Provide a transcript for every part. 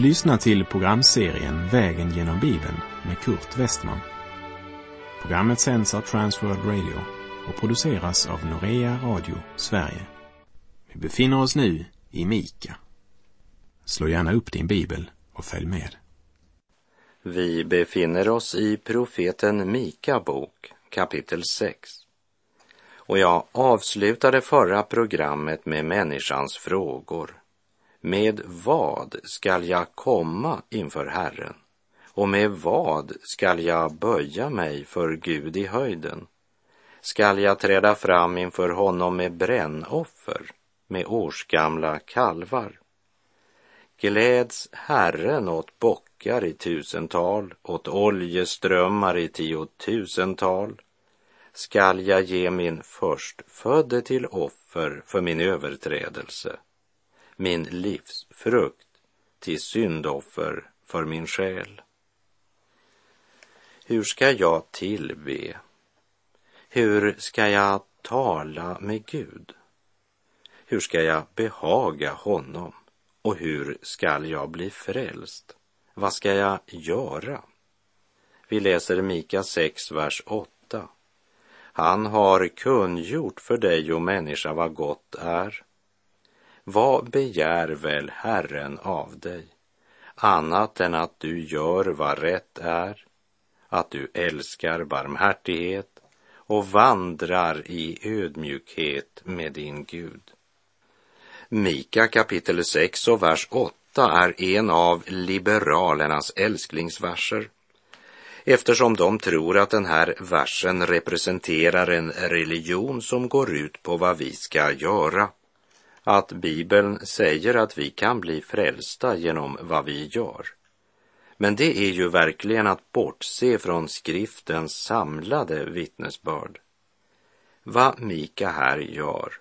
Du lyssnar till programserien Vägen genom Bibeln med Kurt Westman. Programmet sänds av Transworld Radio och produceras av Norea Radio Sverige. Vi befinner oss nu i Mika. Slå gärna upp din bibel och följ med. Vi befinner oss i profeten Mika bok, kapitel 6. Och jag avslutade förra programmet med människans frågor. Med vad skall jag komma inför Herren? Och med vad skall jag böja mig för Gud i höjden? Skall jag träda fram inför honom med brännoffer, med årsgamla kalvar? Gläds Herren åt bockar i tusental, åt oljeströmmar i tiotusental? Skall jag ge min förstfödde till offer för min överträdelse? Min livsfrukt, till syndoffer för min själ. Hur ska jag tillbe? Hur ska jag tala med Gud? Hur ska jag behaga honom? Och hur skall jag bli frälst? Vad ska jag göra? Vi läser Mika 6, vers 8. Han har kungjort för dig, o människa, vad gott är vad begär väl Herren av dig, annat än att du gör vad rätt är, att du älskar barmhärtighet och vandrar i ödmjukhet med din Gud. Mika kapitel 6 och vers 8 är en av liberalernas älsklingsverser eftersom de tror att den här versen representerar en religion som går ut på vad vi ska göra att Bibeln säger att vi kan bli frälsta genom vad vi gör. Men det är ju verkligen att bortse från skriftens samlade vittnesbörd. Vad Mika här gör,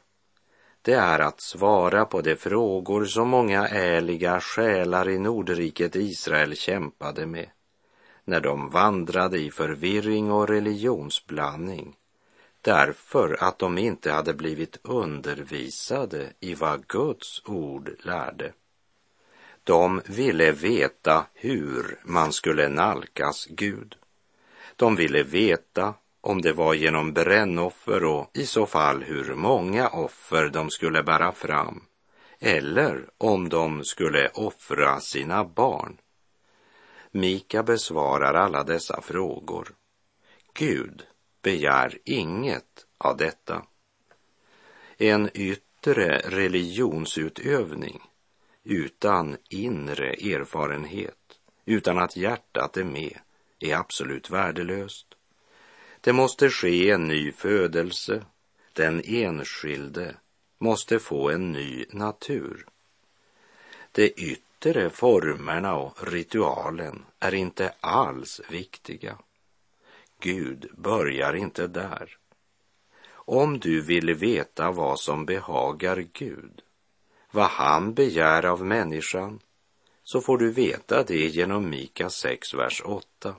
det är att svara på de frågor som många ärliga själar i Nordriket Israel kämpade med när de vandrade i förvirring och religionsblandning därför att de inte hade blivit undervisade i vad Guds ord lärde. De ville veta hur man skulle nalkas Gud. De ville veta om det var genom brännoffer och i så fall hur många offer de skulle bära fram eller om de skulle offra sina barn. Mika besvarar alla dessa frågor. Gud begär inget av detta. En yttre religionsutövning utan inre erfarenhet, utan att hjärtat är med, är absolut värdelöst. Det måste ske en ny födelse. Den enskilde måste få en ny natur. De yttre formerna och ritualen är inte alls viktiga. Gud börjar inte där. Om du vill veta vad som behagar Gud, vad han begär av människan, så får du veta det genom Mika 6, vers 8.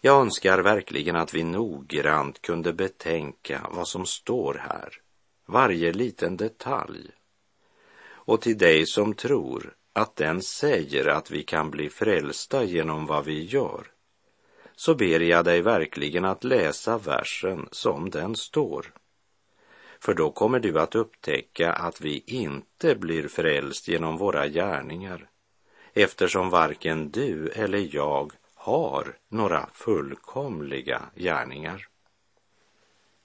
Jag önskar verkligen att vi noggrant kunde betänka vad som står här, varje liten detalj. Och till dig som tror att den säger att vi kan bli frälsta genom vad vi gör, så ber jag dig verkligen att läsa versen som den står. För då kommer du att upptäcka att vi inte blir frälst genom våra gärningar, eftersom varken du eller jag har några fullkomliga gärningar.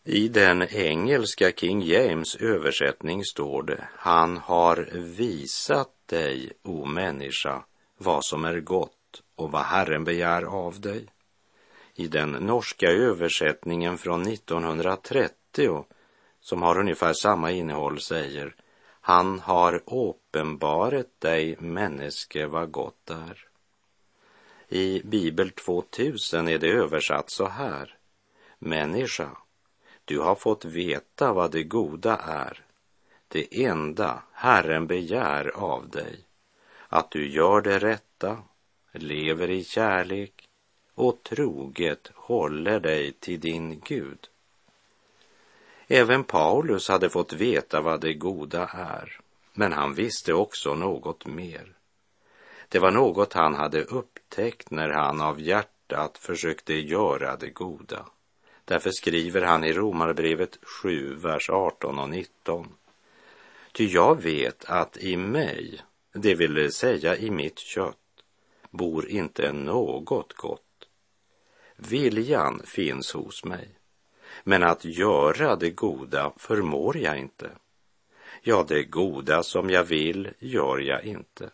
I den engelska King James översättning står det, han har visat dig, o människa, vad som är gott och vad Herren begär av dig i den norska översättningen från 1930 som har ungefär samma innehåll säger Han har åpenbaret dig människe vad gott är. I Bibel 2000 är det översatt så här. Människa, du har fått veta vad det goda är, det enda Herren begär av dig, att du gör det rätta, lever i kärlek, och troget håller dig till din Gud. Även Paulus hade fått veta vad det goda är, men han visste också något mer. Det var något han hade upptäckt när han av hjärtat försökte göra det goda. Därför skriver han i Romarbrevet 7, vers 18 och 19. Ty jag vet att i mig, det vill säga i mitt kött, bor inte något gott. Viljan finns hos mig, men att göra det goda förmår jag inte. Ja, det goda som jag vill gör jag inte,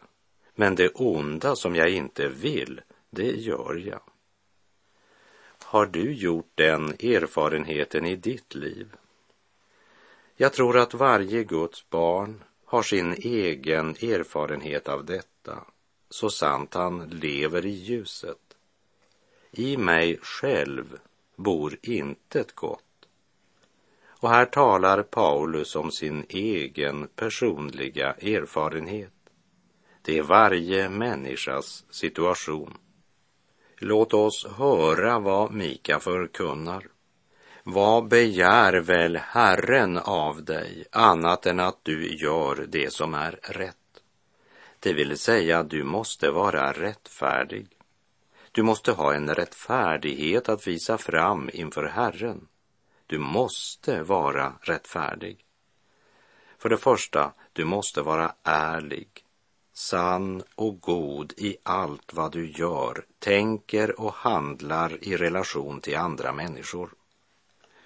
men det onda som jag inte vill, det gör jag. Har du gjort den erfarenheten i ditt liv? Jag tror att varje Guds barn har sin egen erfarenhet av detta, så sant han lever i ljuset. I mig själv bor intet gott. Och här talar Paulus om sin egen personliga erfarenhet. Det är varje människas situation. Låt oss höra vad Mika förkunnar. Vad begär väl Herren av dig annat än att du gör det som är rätt? Det vill säga, du måste vara rättfärdig. Du måste ha en rättfärdighet att visa fram inför Herren. Du måste vara rättfärdig. För det första, du måste vara ärlig, sann och god i allt vad du gör, tänker och handlar i relation till andra människor.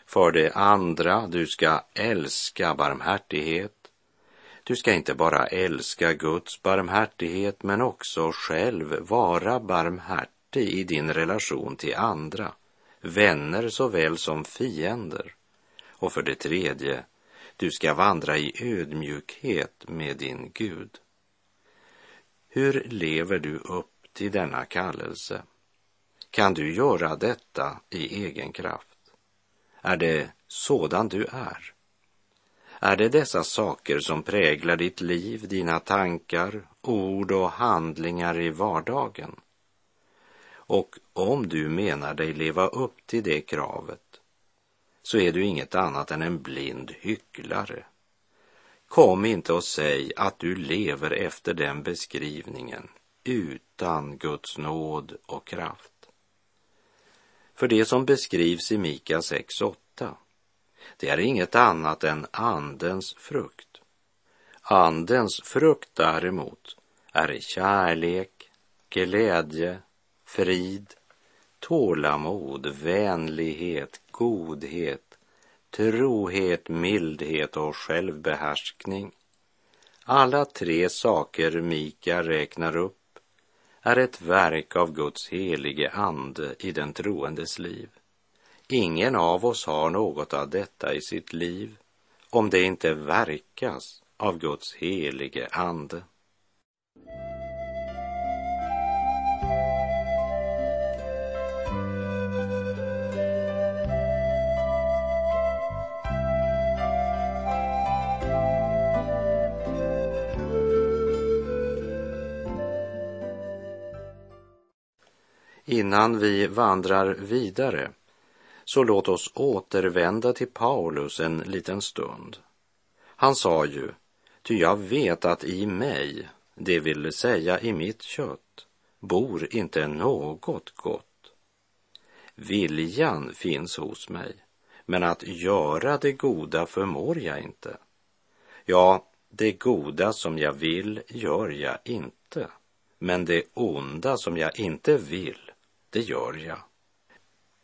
För det andra, du ska älska barmhärtighet. Du ska inte bara älska Guds barmhärtighet men också själv vara barmhärtig i din relation till andra, vänner såväl som fiender. Och för det tredje, du ska vandra i ödmjukhet med din Gud. Hur lever du upp till denna kallelse? Kan du göra detta i egen kraft? Är det sådan du är? Är det dessa saker som präglar ditt liv, dina tankar, ord och handlingar i vardagen? Och om du menar dig leva upp till det kravet så är du inget annat än en blind hycklare. Kom inte och säg att du lever efter den beskrivningen utan Guds nåd och kraft. För det som beskrivs i Mika 6.8, det är inget annat än Andens frukt. Andens frukt däremot är kärlek, glädje, frid, tålamod, vänlighet, godhet, trohet, mildhet och självbehärskning. Alla tre saker Mika räknar upp är ett verk av Guds helige ande i den troendes liv. Ingen av oss har något av detta i sitt liv om det inte verkas av Guds helige ande. Innan vi vandrar vidare så låt oss återvända till Paulus en liten stund. Han sa ju, ty jag vet att i mig, det vill säga i mitt kött, bor inte något gott. Viljan finns hos mig, men att göra det goda förmår jag inte. Ja, det goda som jag vill gör jag inte, men det onda som jag inte vill, det gör jag.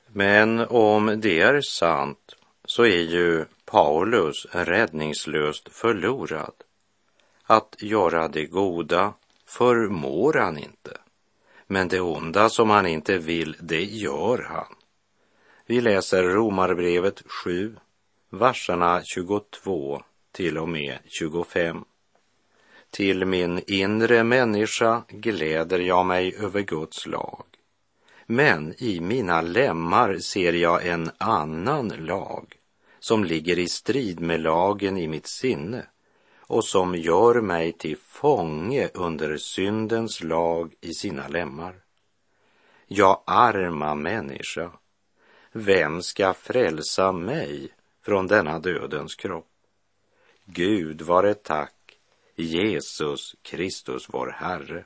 Men om det är sant så är ju Paulus räddningslöst förlorad. Att göra det goda förmår han inte. Men det onda som han inte vill, det gör han. Vi läser Romarbrevet 7, verserna 22 till och med 25. Till min inre människa gläder jag mig över Guds lag men i mina lemmar ser jag en annan lag som ligger i strid med lagen i mitt sinne och som gör mig till fånge under syndens lag i sina lemmar. Jag arma människa, vem ska frälsa mig från denna dödens kropp? Gud vare tack, Jesus Kristus vår Herre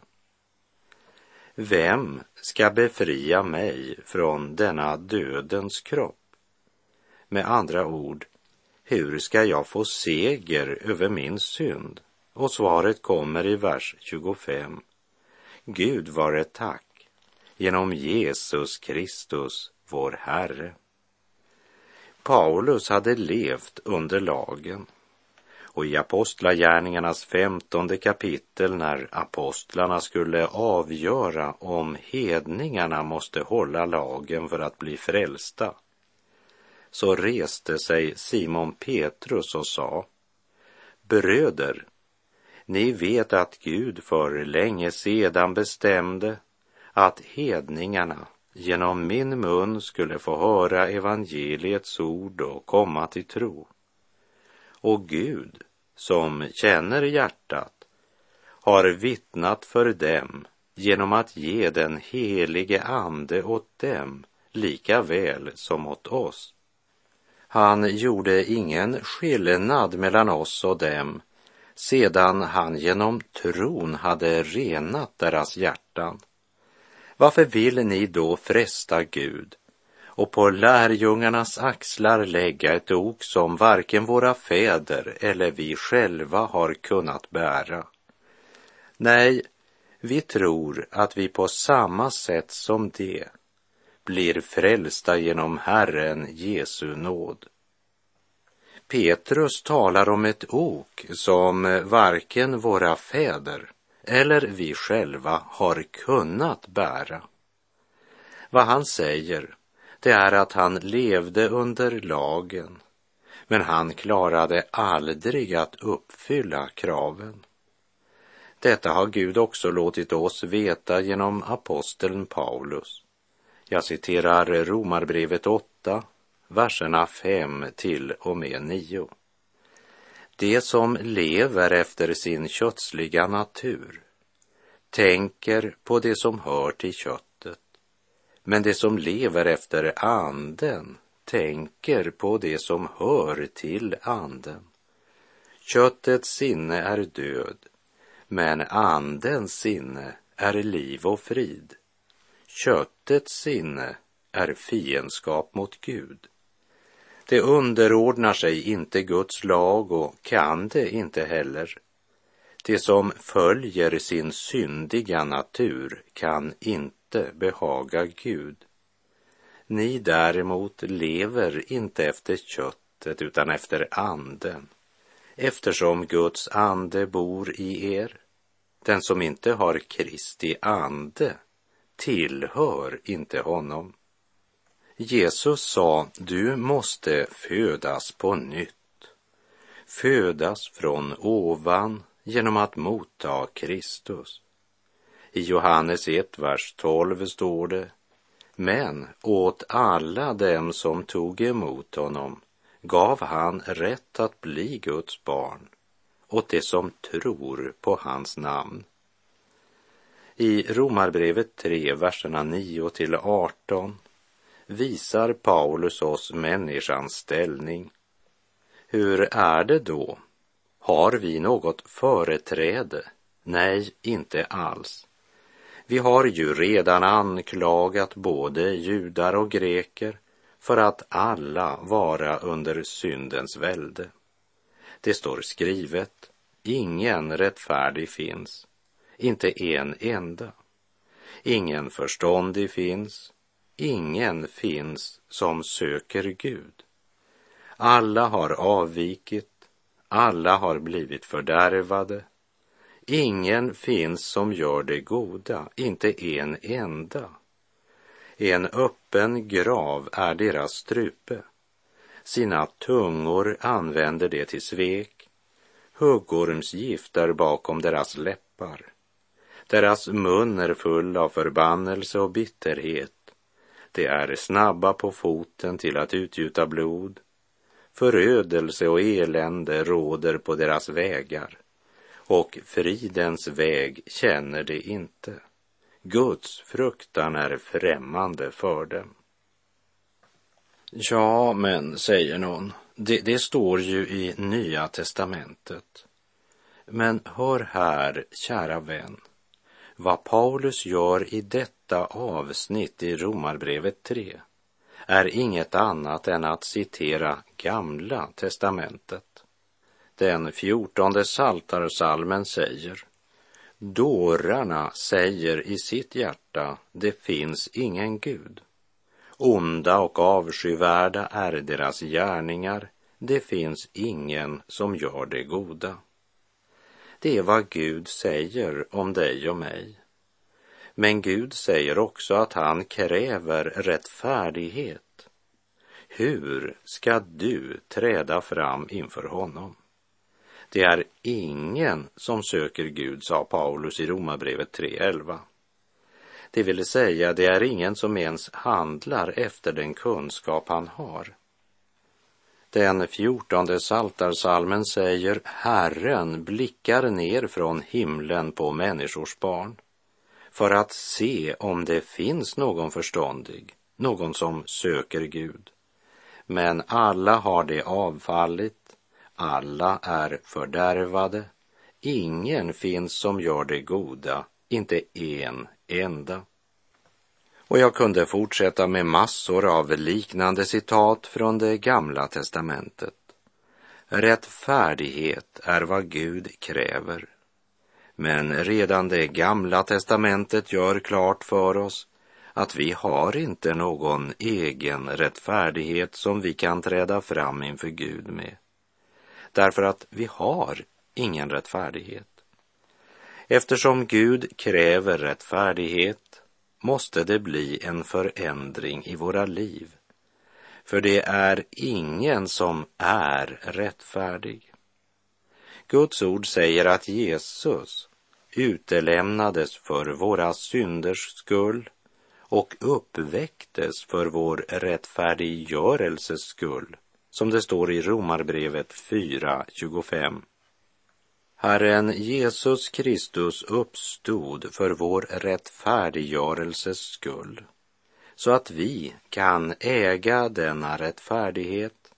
vem ska befria mig från denna dödens kropp? Med andra ord, hur ska jag få seger över min synd? Och svaret kommer i vers 25. Gud vare tack genom Jesus Kristus, vår Herre. Paulus hade levt under lagen och i Apostlagärningarnas femtonde kapitel när apostlarna skulle avgöra om hedningarna måste hålla lagen för att bli frälsta så reste sig Simon Petrus och sa Bröder, ni vet att Gud för länge sedan bestämde att hedningarna genom min mun skulle få höra evangeliets ord och komma till tro. Och Gud, som känner hjärtat, har vittnat för dem genom att ge den helige Ande åt dem lika väl som åt oss. Han gjorde ingen skillnad mellan oss och dem sedan han genom tron hade renat deras hjärtan. Varför vill ni då fresta Gud och på lärjungarnas axlar lägga ett ok som varken våra fäder eller vi själva har kunnat bära? Nej, vi tror att vi på samma sätt som det blir frälsta genom Herren Jesu nåd. Petrus talar om ett ok som varken våra fäder eller vi själva har kunnat bära. Vad han säger, det är att han levde under lagen, men han klarade aldrig att uppfylla kraven. Detta har Gud också låtit oss veta genom aposteln Paulus. Jag citerar Romarbrevet 8, verserna 5 till och med 9. Det som lever efter sin kötsliga natur tänker på det som hör till köttet, men det som lever efter anden tänker på det som hör till anden. Köttets sinne är död, men andens sinne är liv och frid. Köttets sinne är fiendskap mot Gud. Det underordnar sig inte Guds lag och kan det inte heller. Det som följer sin syndiga natur kan inte behaga Gud. Ni däremot lever inte efter köttet utan efter anden, eftersom Guds ande bor i er. Den som inte har Kristi ande tillhör inte honom. Jesus sa, du måste födas på nytt. Födas från ovan genom att motta Kristus. I Johannes 1, vers 12 står det, men åt alla dem som tog emot honom gav han rätt att bli Guds barn, åt de som tror på hans namn. I Romarbrevet 3, verserna 9 till 18 visar Paulus oss människans ställning. Hur är det då? Har vi något företräde? Nej, inte alls. Vi har ju redan anklagat både judar och greker för att alla vara under syndens välde. Det står skrivet, ingen rättfärdig finns, inte en enda. Ingen förståndig finns, ingen finns som söker Gud. Alla har avvikit, alla har blivit fördärvade. Ingen finns som gör det goda, inte en enda. En öppen grav är deras strupe. Sina tungor använder de till svek. Huggormsgift är bakom deras läppar. Deras mun är full av förbannelse och bitterhet de är snabba på foten till att utgjuta blod. Förödelse och elände råder på deras vägar och fridens väg känner de inte. Guds fruktan är främmande för dem. Ja, men, säger någon, det, det står ju i Nya testamentet. Men hör här, kära vän, Vad Paulus gör i detta avsnitt i Romarbrevet 3 är inget annat än att citera Gamla testamentet. Den fjortonde saltarsalmen säger Dårarna säger i sitt hjärta, det finns ingen Gud. Onda och avskyvärda är deras gärningar, det finns ingen som gör det goda. Det är vad Gud säger om dig och mig. Men Gud säger också att han kräver rättfärdighet. Hur ska du träda fram inför honom? Det är ingen som söker Gud, sa Paulus i Romarbrevet 3.11. Det vill säga, det är ingen som ens handlar efter den kunskap han har. Den fjortonde saltarsalmen säger Herren blickar ner från himlen på människors barn för att se om det finns någon förståndig, någon som söker Gud. Men alla har det avfallit, alla är fördärvade, ingen finns som gör det goda, inte en enda. Och jag kunde fortsätta med massor av liknande citat från det gamla testamentet. Rättfärdighet är vad Gud kräver. Men redan det gamla testamentet gör klart för oss att vi har inte någon egen rättfärdighet som vi kan träda fram inför Gud med. Därför att vi har ingen rättfärdighet. Eftersom Gud kräver rättfärdighet måste det bli en förändring i våra liv. För det är ingen som är rättfärdig. Guds ord säger att Jesus utelämnades för våra synders skull och uppväcktes för vår rättfärdiggörelses skull, som det står i Romarbrevet 4.25. Herren Jesus Kristus uppstod för vår rättfärdiggörelses skull, så att vi kan äga denna rättfärdighet,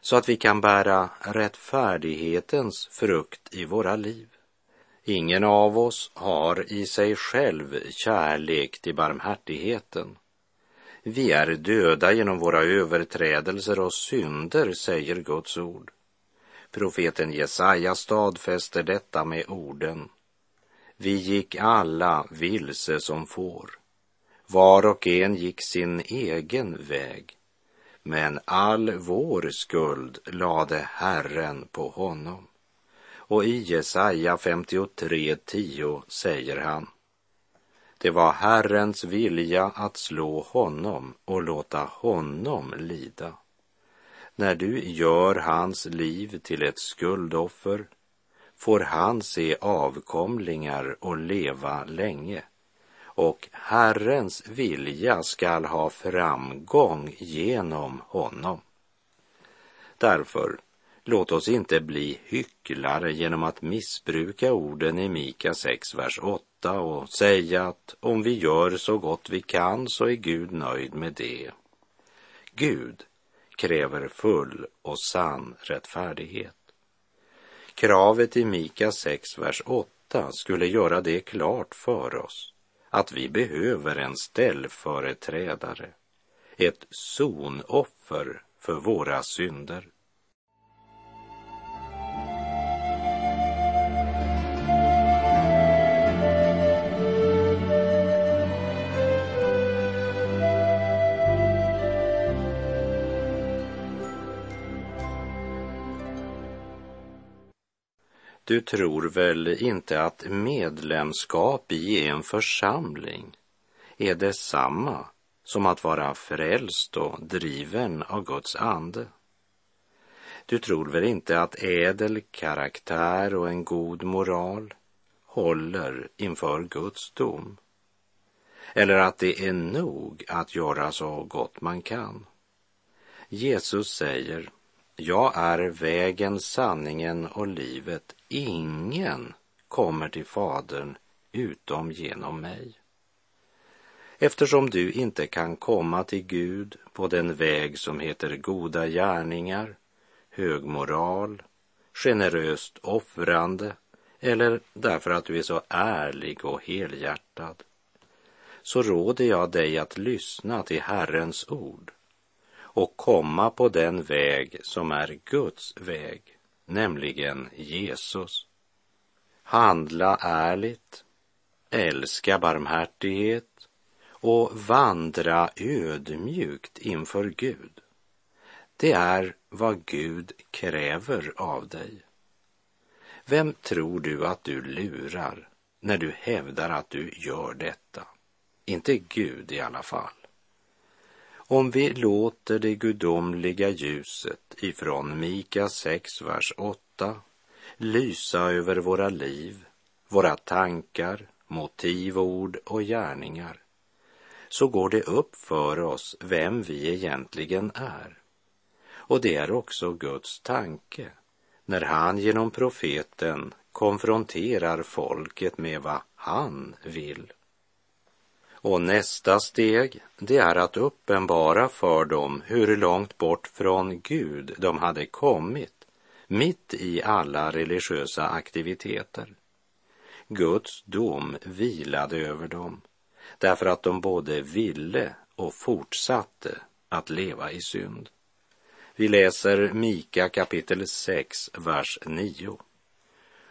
så att vi kan bära rättfärdighetens frukt i våra liv. Ingen av oss har i sig själv kärlek till barmhärtigheten. Vi är döda genom våra överträdelser och synder, säger Guds ord. Profeten Jesaja stadfäster detta med orden. Vi gick alla vilse som får. Var och en gick sin egen väg. Men all vår skuld lade Herren på honom. Och i Jesaja 53.10 säger han. Det var Herrens vilja att slå honom och låta honom lida när du gör hans liv till ett skuldoffer får han se avkomlingar och leva länge och Herrens vilja skall ha framgång genom honom. Därför, låt oss inte bli hycklare genom att missbruka orden i Mika 6, vers 8 och säga att om vi gör så gott vi kan så är Gud nöjd med det. Gud kräver full och sann rättfärdighet. Kravet i Mika 6, vers 8 skulle göra det klart för oss att vi behöver en ställföreträdare, ett sonoffer för våra synder. Du tror väl inte att medlemskap i en församling är detsamma som att vara frälst och driven av Guds ande? Du tror väl inte att ädel karaktär och en god moral håller inför Guds dom? Eller att det är nog att göra så gott man kan? Jesus säger jag är vägen, sanningen och livet. Ingen kommer till Fadern utom genom mig. Eftersom du inte kan komma till Gud på den väg som heter goda gärningar, hög moral, generöst offrande eller därför att du är så ärlig och helhjärtad, så råder jag dig att lyssna till Herrens ord och komma på den väg som är Guds väg, nämligen Jesus. Handla ärligt, älska barmhärtighet och vandra ödmjukt inför Gud. Det är vad Gud kräver av dig. Vem tror du att du lurar när du hävdar att du gör detta? Inte Gud i alla fall. Om vi låter det gudomliga ljuset ifrån Mika 6, vers 8 lysa över våra liv, våra tankar, motiv, ord och gärningar, så går det upp för oss vem vi egentligen är. Och det är också Guds tanke när han genom profeten konfronterar folket med vad han vill. Och nästa steg, det är att uppenbara för dem hur långt bort från Gud de hade kommit, mitt i alla religiösa aktiviteter. Guds dom vilade över dem, därför att de både ville och fortsatte att leva i synd. Vi läser Mika kapitel 6, vers 9.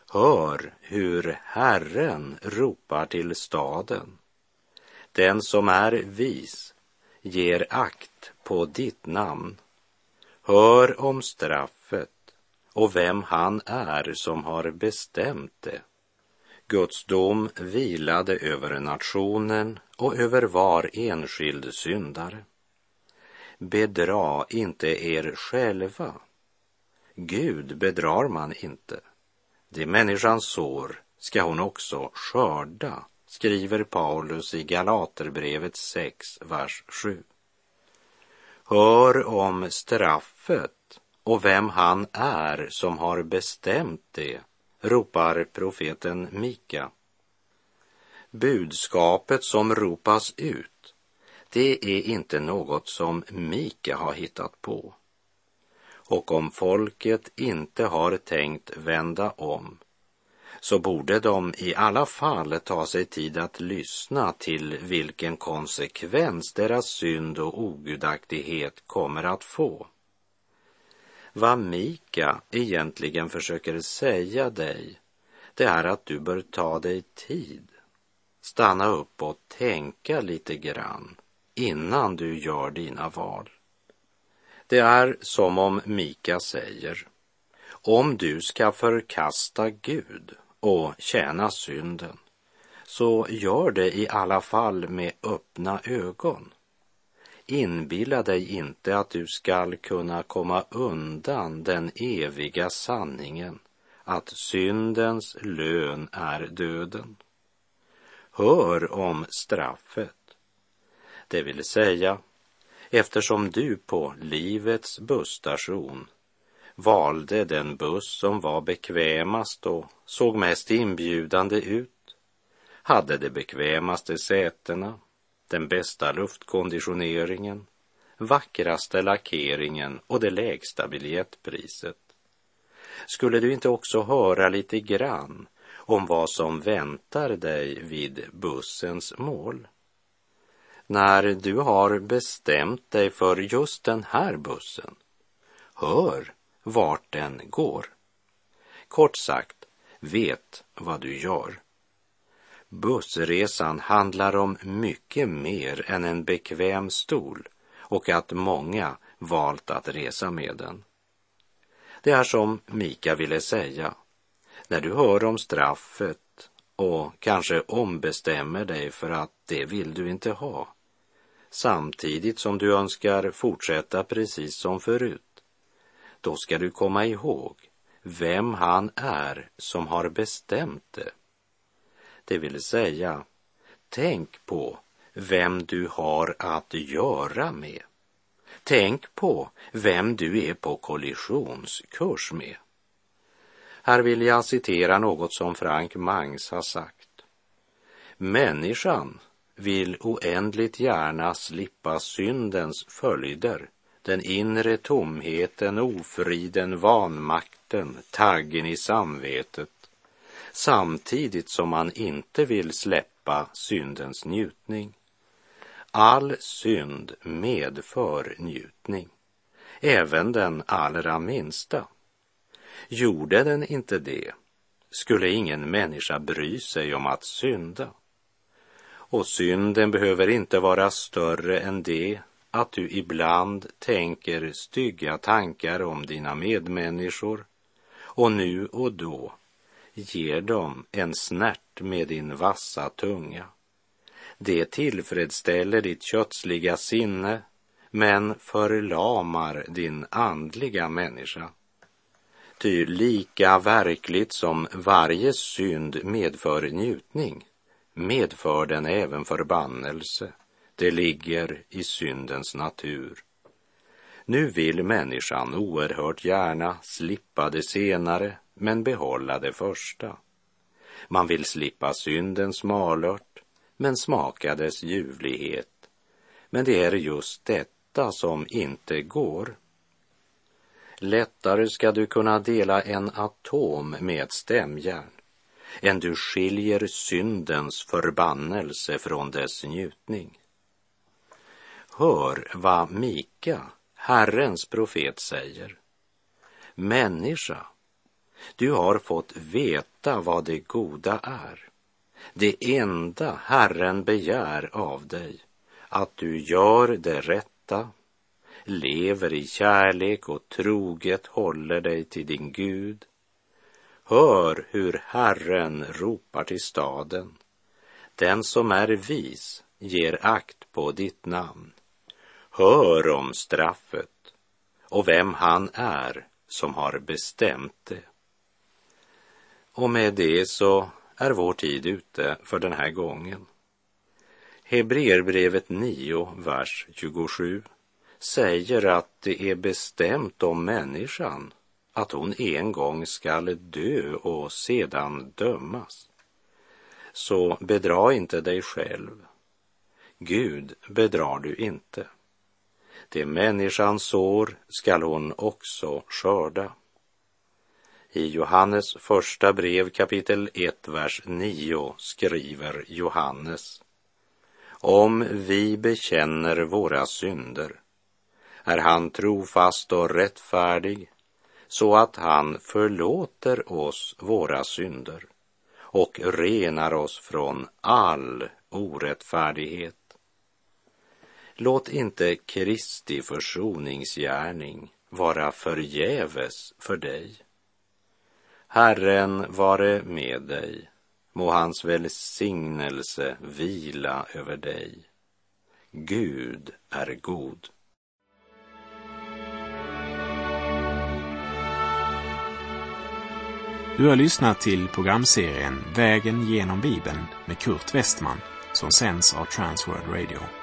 Hör hur Herren ropar till staden den som är vis ger akt på ditt namn. Hör om straffet och vem han är som har bestämt det. Guds dom vilade över nationen och över var enskild syndare. Bedra inte er själva. Gud bedrar man inte. Det människan sår ska hon också skörda skriver Paulus i Galaterbrevet 6, vers 7. Hör om straffet och vem han är som har bestämt det, ropar profeten Mika. Budskapet som ropas ut, det är inte något som Mika har hittat på. Och om folket inte har tänkt vända om så borde de i alla fall ta sig tid att lyssna till vilken konsekvens deras synd och ogudaktighet kommer att få. Vad Mika egentligen försöker säga dig, det är att du bör ta dig tid, stanna upp och tänka lite grann innan du gör dina val. Det är som om Mika säger, om du ska förkasta Gud och tjäna synden, så gör det i alla fall med öppna ögon. Inbilla dig inte att du skall kunna komma undan den eviga sanningen att syndens lön är döden. Hör om straffet, det vill säga eftersom du på livets busstation valde den buss som var bekvämast och såg mest inbjudande ut, hade de bekvämaste sätena, den bästa luftkonditioneringen, vackraste lackeringen och det lägsta biljettpriset. Skulle du inte också höra lite grann om vad som väntar dig vid bussens mål? När du har bestämt dig för just den här bussen, hör vart den går. Kort sagt, vet vad du gör. Bussresan handlar om mycket mer än en bekväm stol och att många valt att resa med den. Det är som Mika ville säga. När du hör om straffet och kanske ombestämmer dig för att det vill du inte ha, samtidigt som du önskar fortsätta precis som förut, då ska du komma ihåg vem han är som har bestämt det. Det vill säga, tänk på vem du har att göra med. Tänk på vem du är på kollisionskurs med. Här vill jag citera något som Frank Mangs har sagt. Människan vill oändligt gärna slippa syndens följder den inre tomheten, ofriden, vanmakten, taggen i samvetet samtidigt som man inte vill släppa syndens njutning. All synd medför njutning, även den allra minsta. Gjorde den inte det skulle ingen människa bry sig om att synda. Och synden behöver inte vara större än det att du ibland tänker stygga tankar om dina medmänniskor och nu och då ger dem en snärt med din vassa tunga. Det tillfredsställer ditt kötsliga sinne men förlamar din andliga människa. Ty lika verkligt som varje synd medför njutning medför den även förbannelse. Det ligger i syndens natur. Nu vill människan oerhört gärna slippa det senare men behålla det första. Man vill slippa syndens malört men smaka dess ljuvlighet. Men det är just detta som inte går. Lättare ska du kunna dela en atom med ett stämjärn än du skiljer syndens förbannelse från dess njutning. Hör vad Mika, Herrens profet, säger. Människa, du har fått veta vad det goda är. Det enda Herren begär av dig, att du gör det rätta, lever i kärlek och troget håller dig till din Gud. Hör hur Herren ropar till staden. Den som är vis ger akt på ditt namn. Hör om straffet och vem han är som har bestämt det. Och med det så är vår tid ute för den här gången. Hebreerbrevet 9, vers 27 säger att det är bestämt om människan att hon en gång skall dö och sedan dömas. Så bedra inte dig själv. Gud bedrar du inte. Det människan sår skall hon också skörda. I Johannes första brev kapitel 1, vers 9 skriver Johannes Om vi bekänner våra synder är han trofast och rättfärdig så att han förlåter oss våra synder och renar oss från all orättfärdighet. Låt inte Kristi försoningsgärning vara förgäves för dig. Herren vare med dig. Må hans välsignelse vila över dig. Gud är god. Du har lyssnat till programserien Vägen genom Bibeln med Kurt Westman som sänds av Transworld Radio.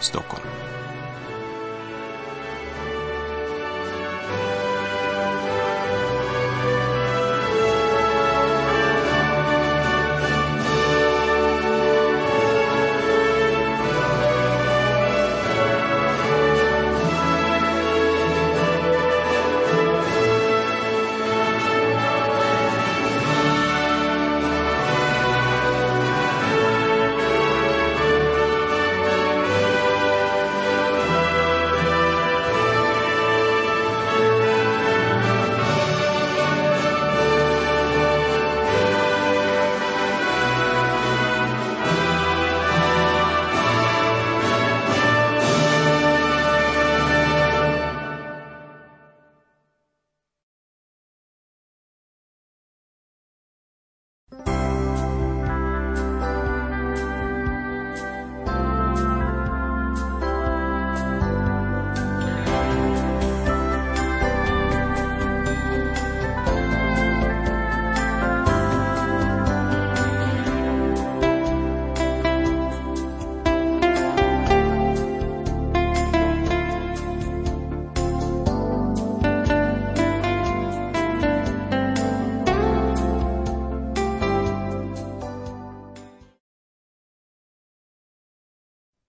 Stockholm.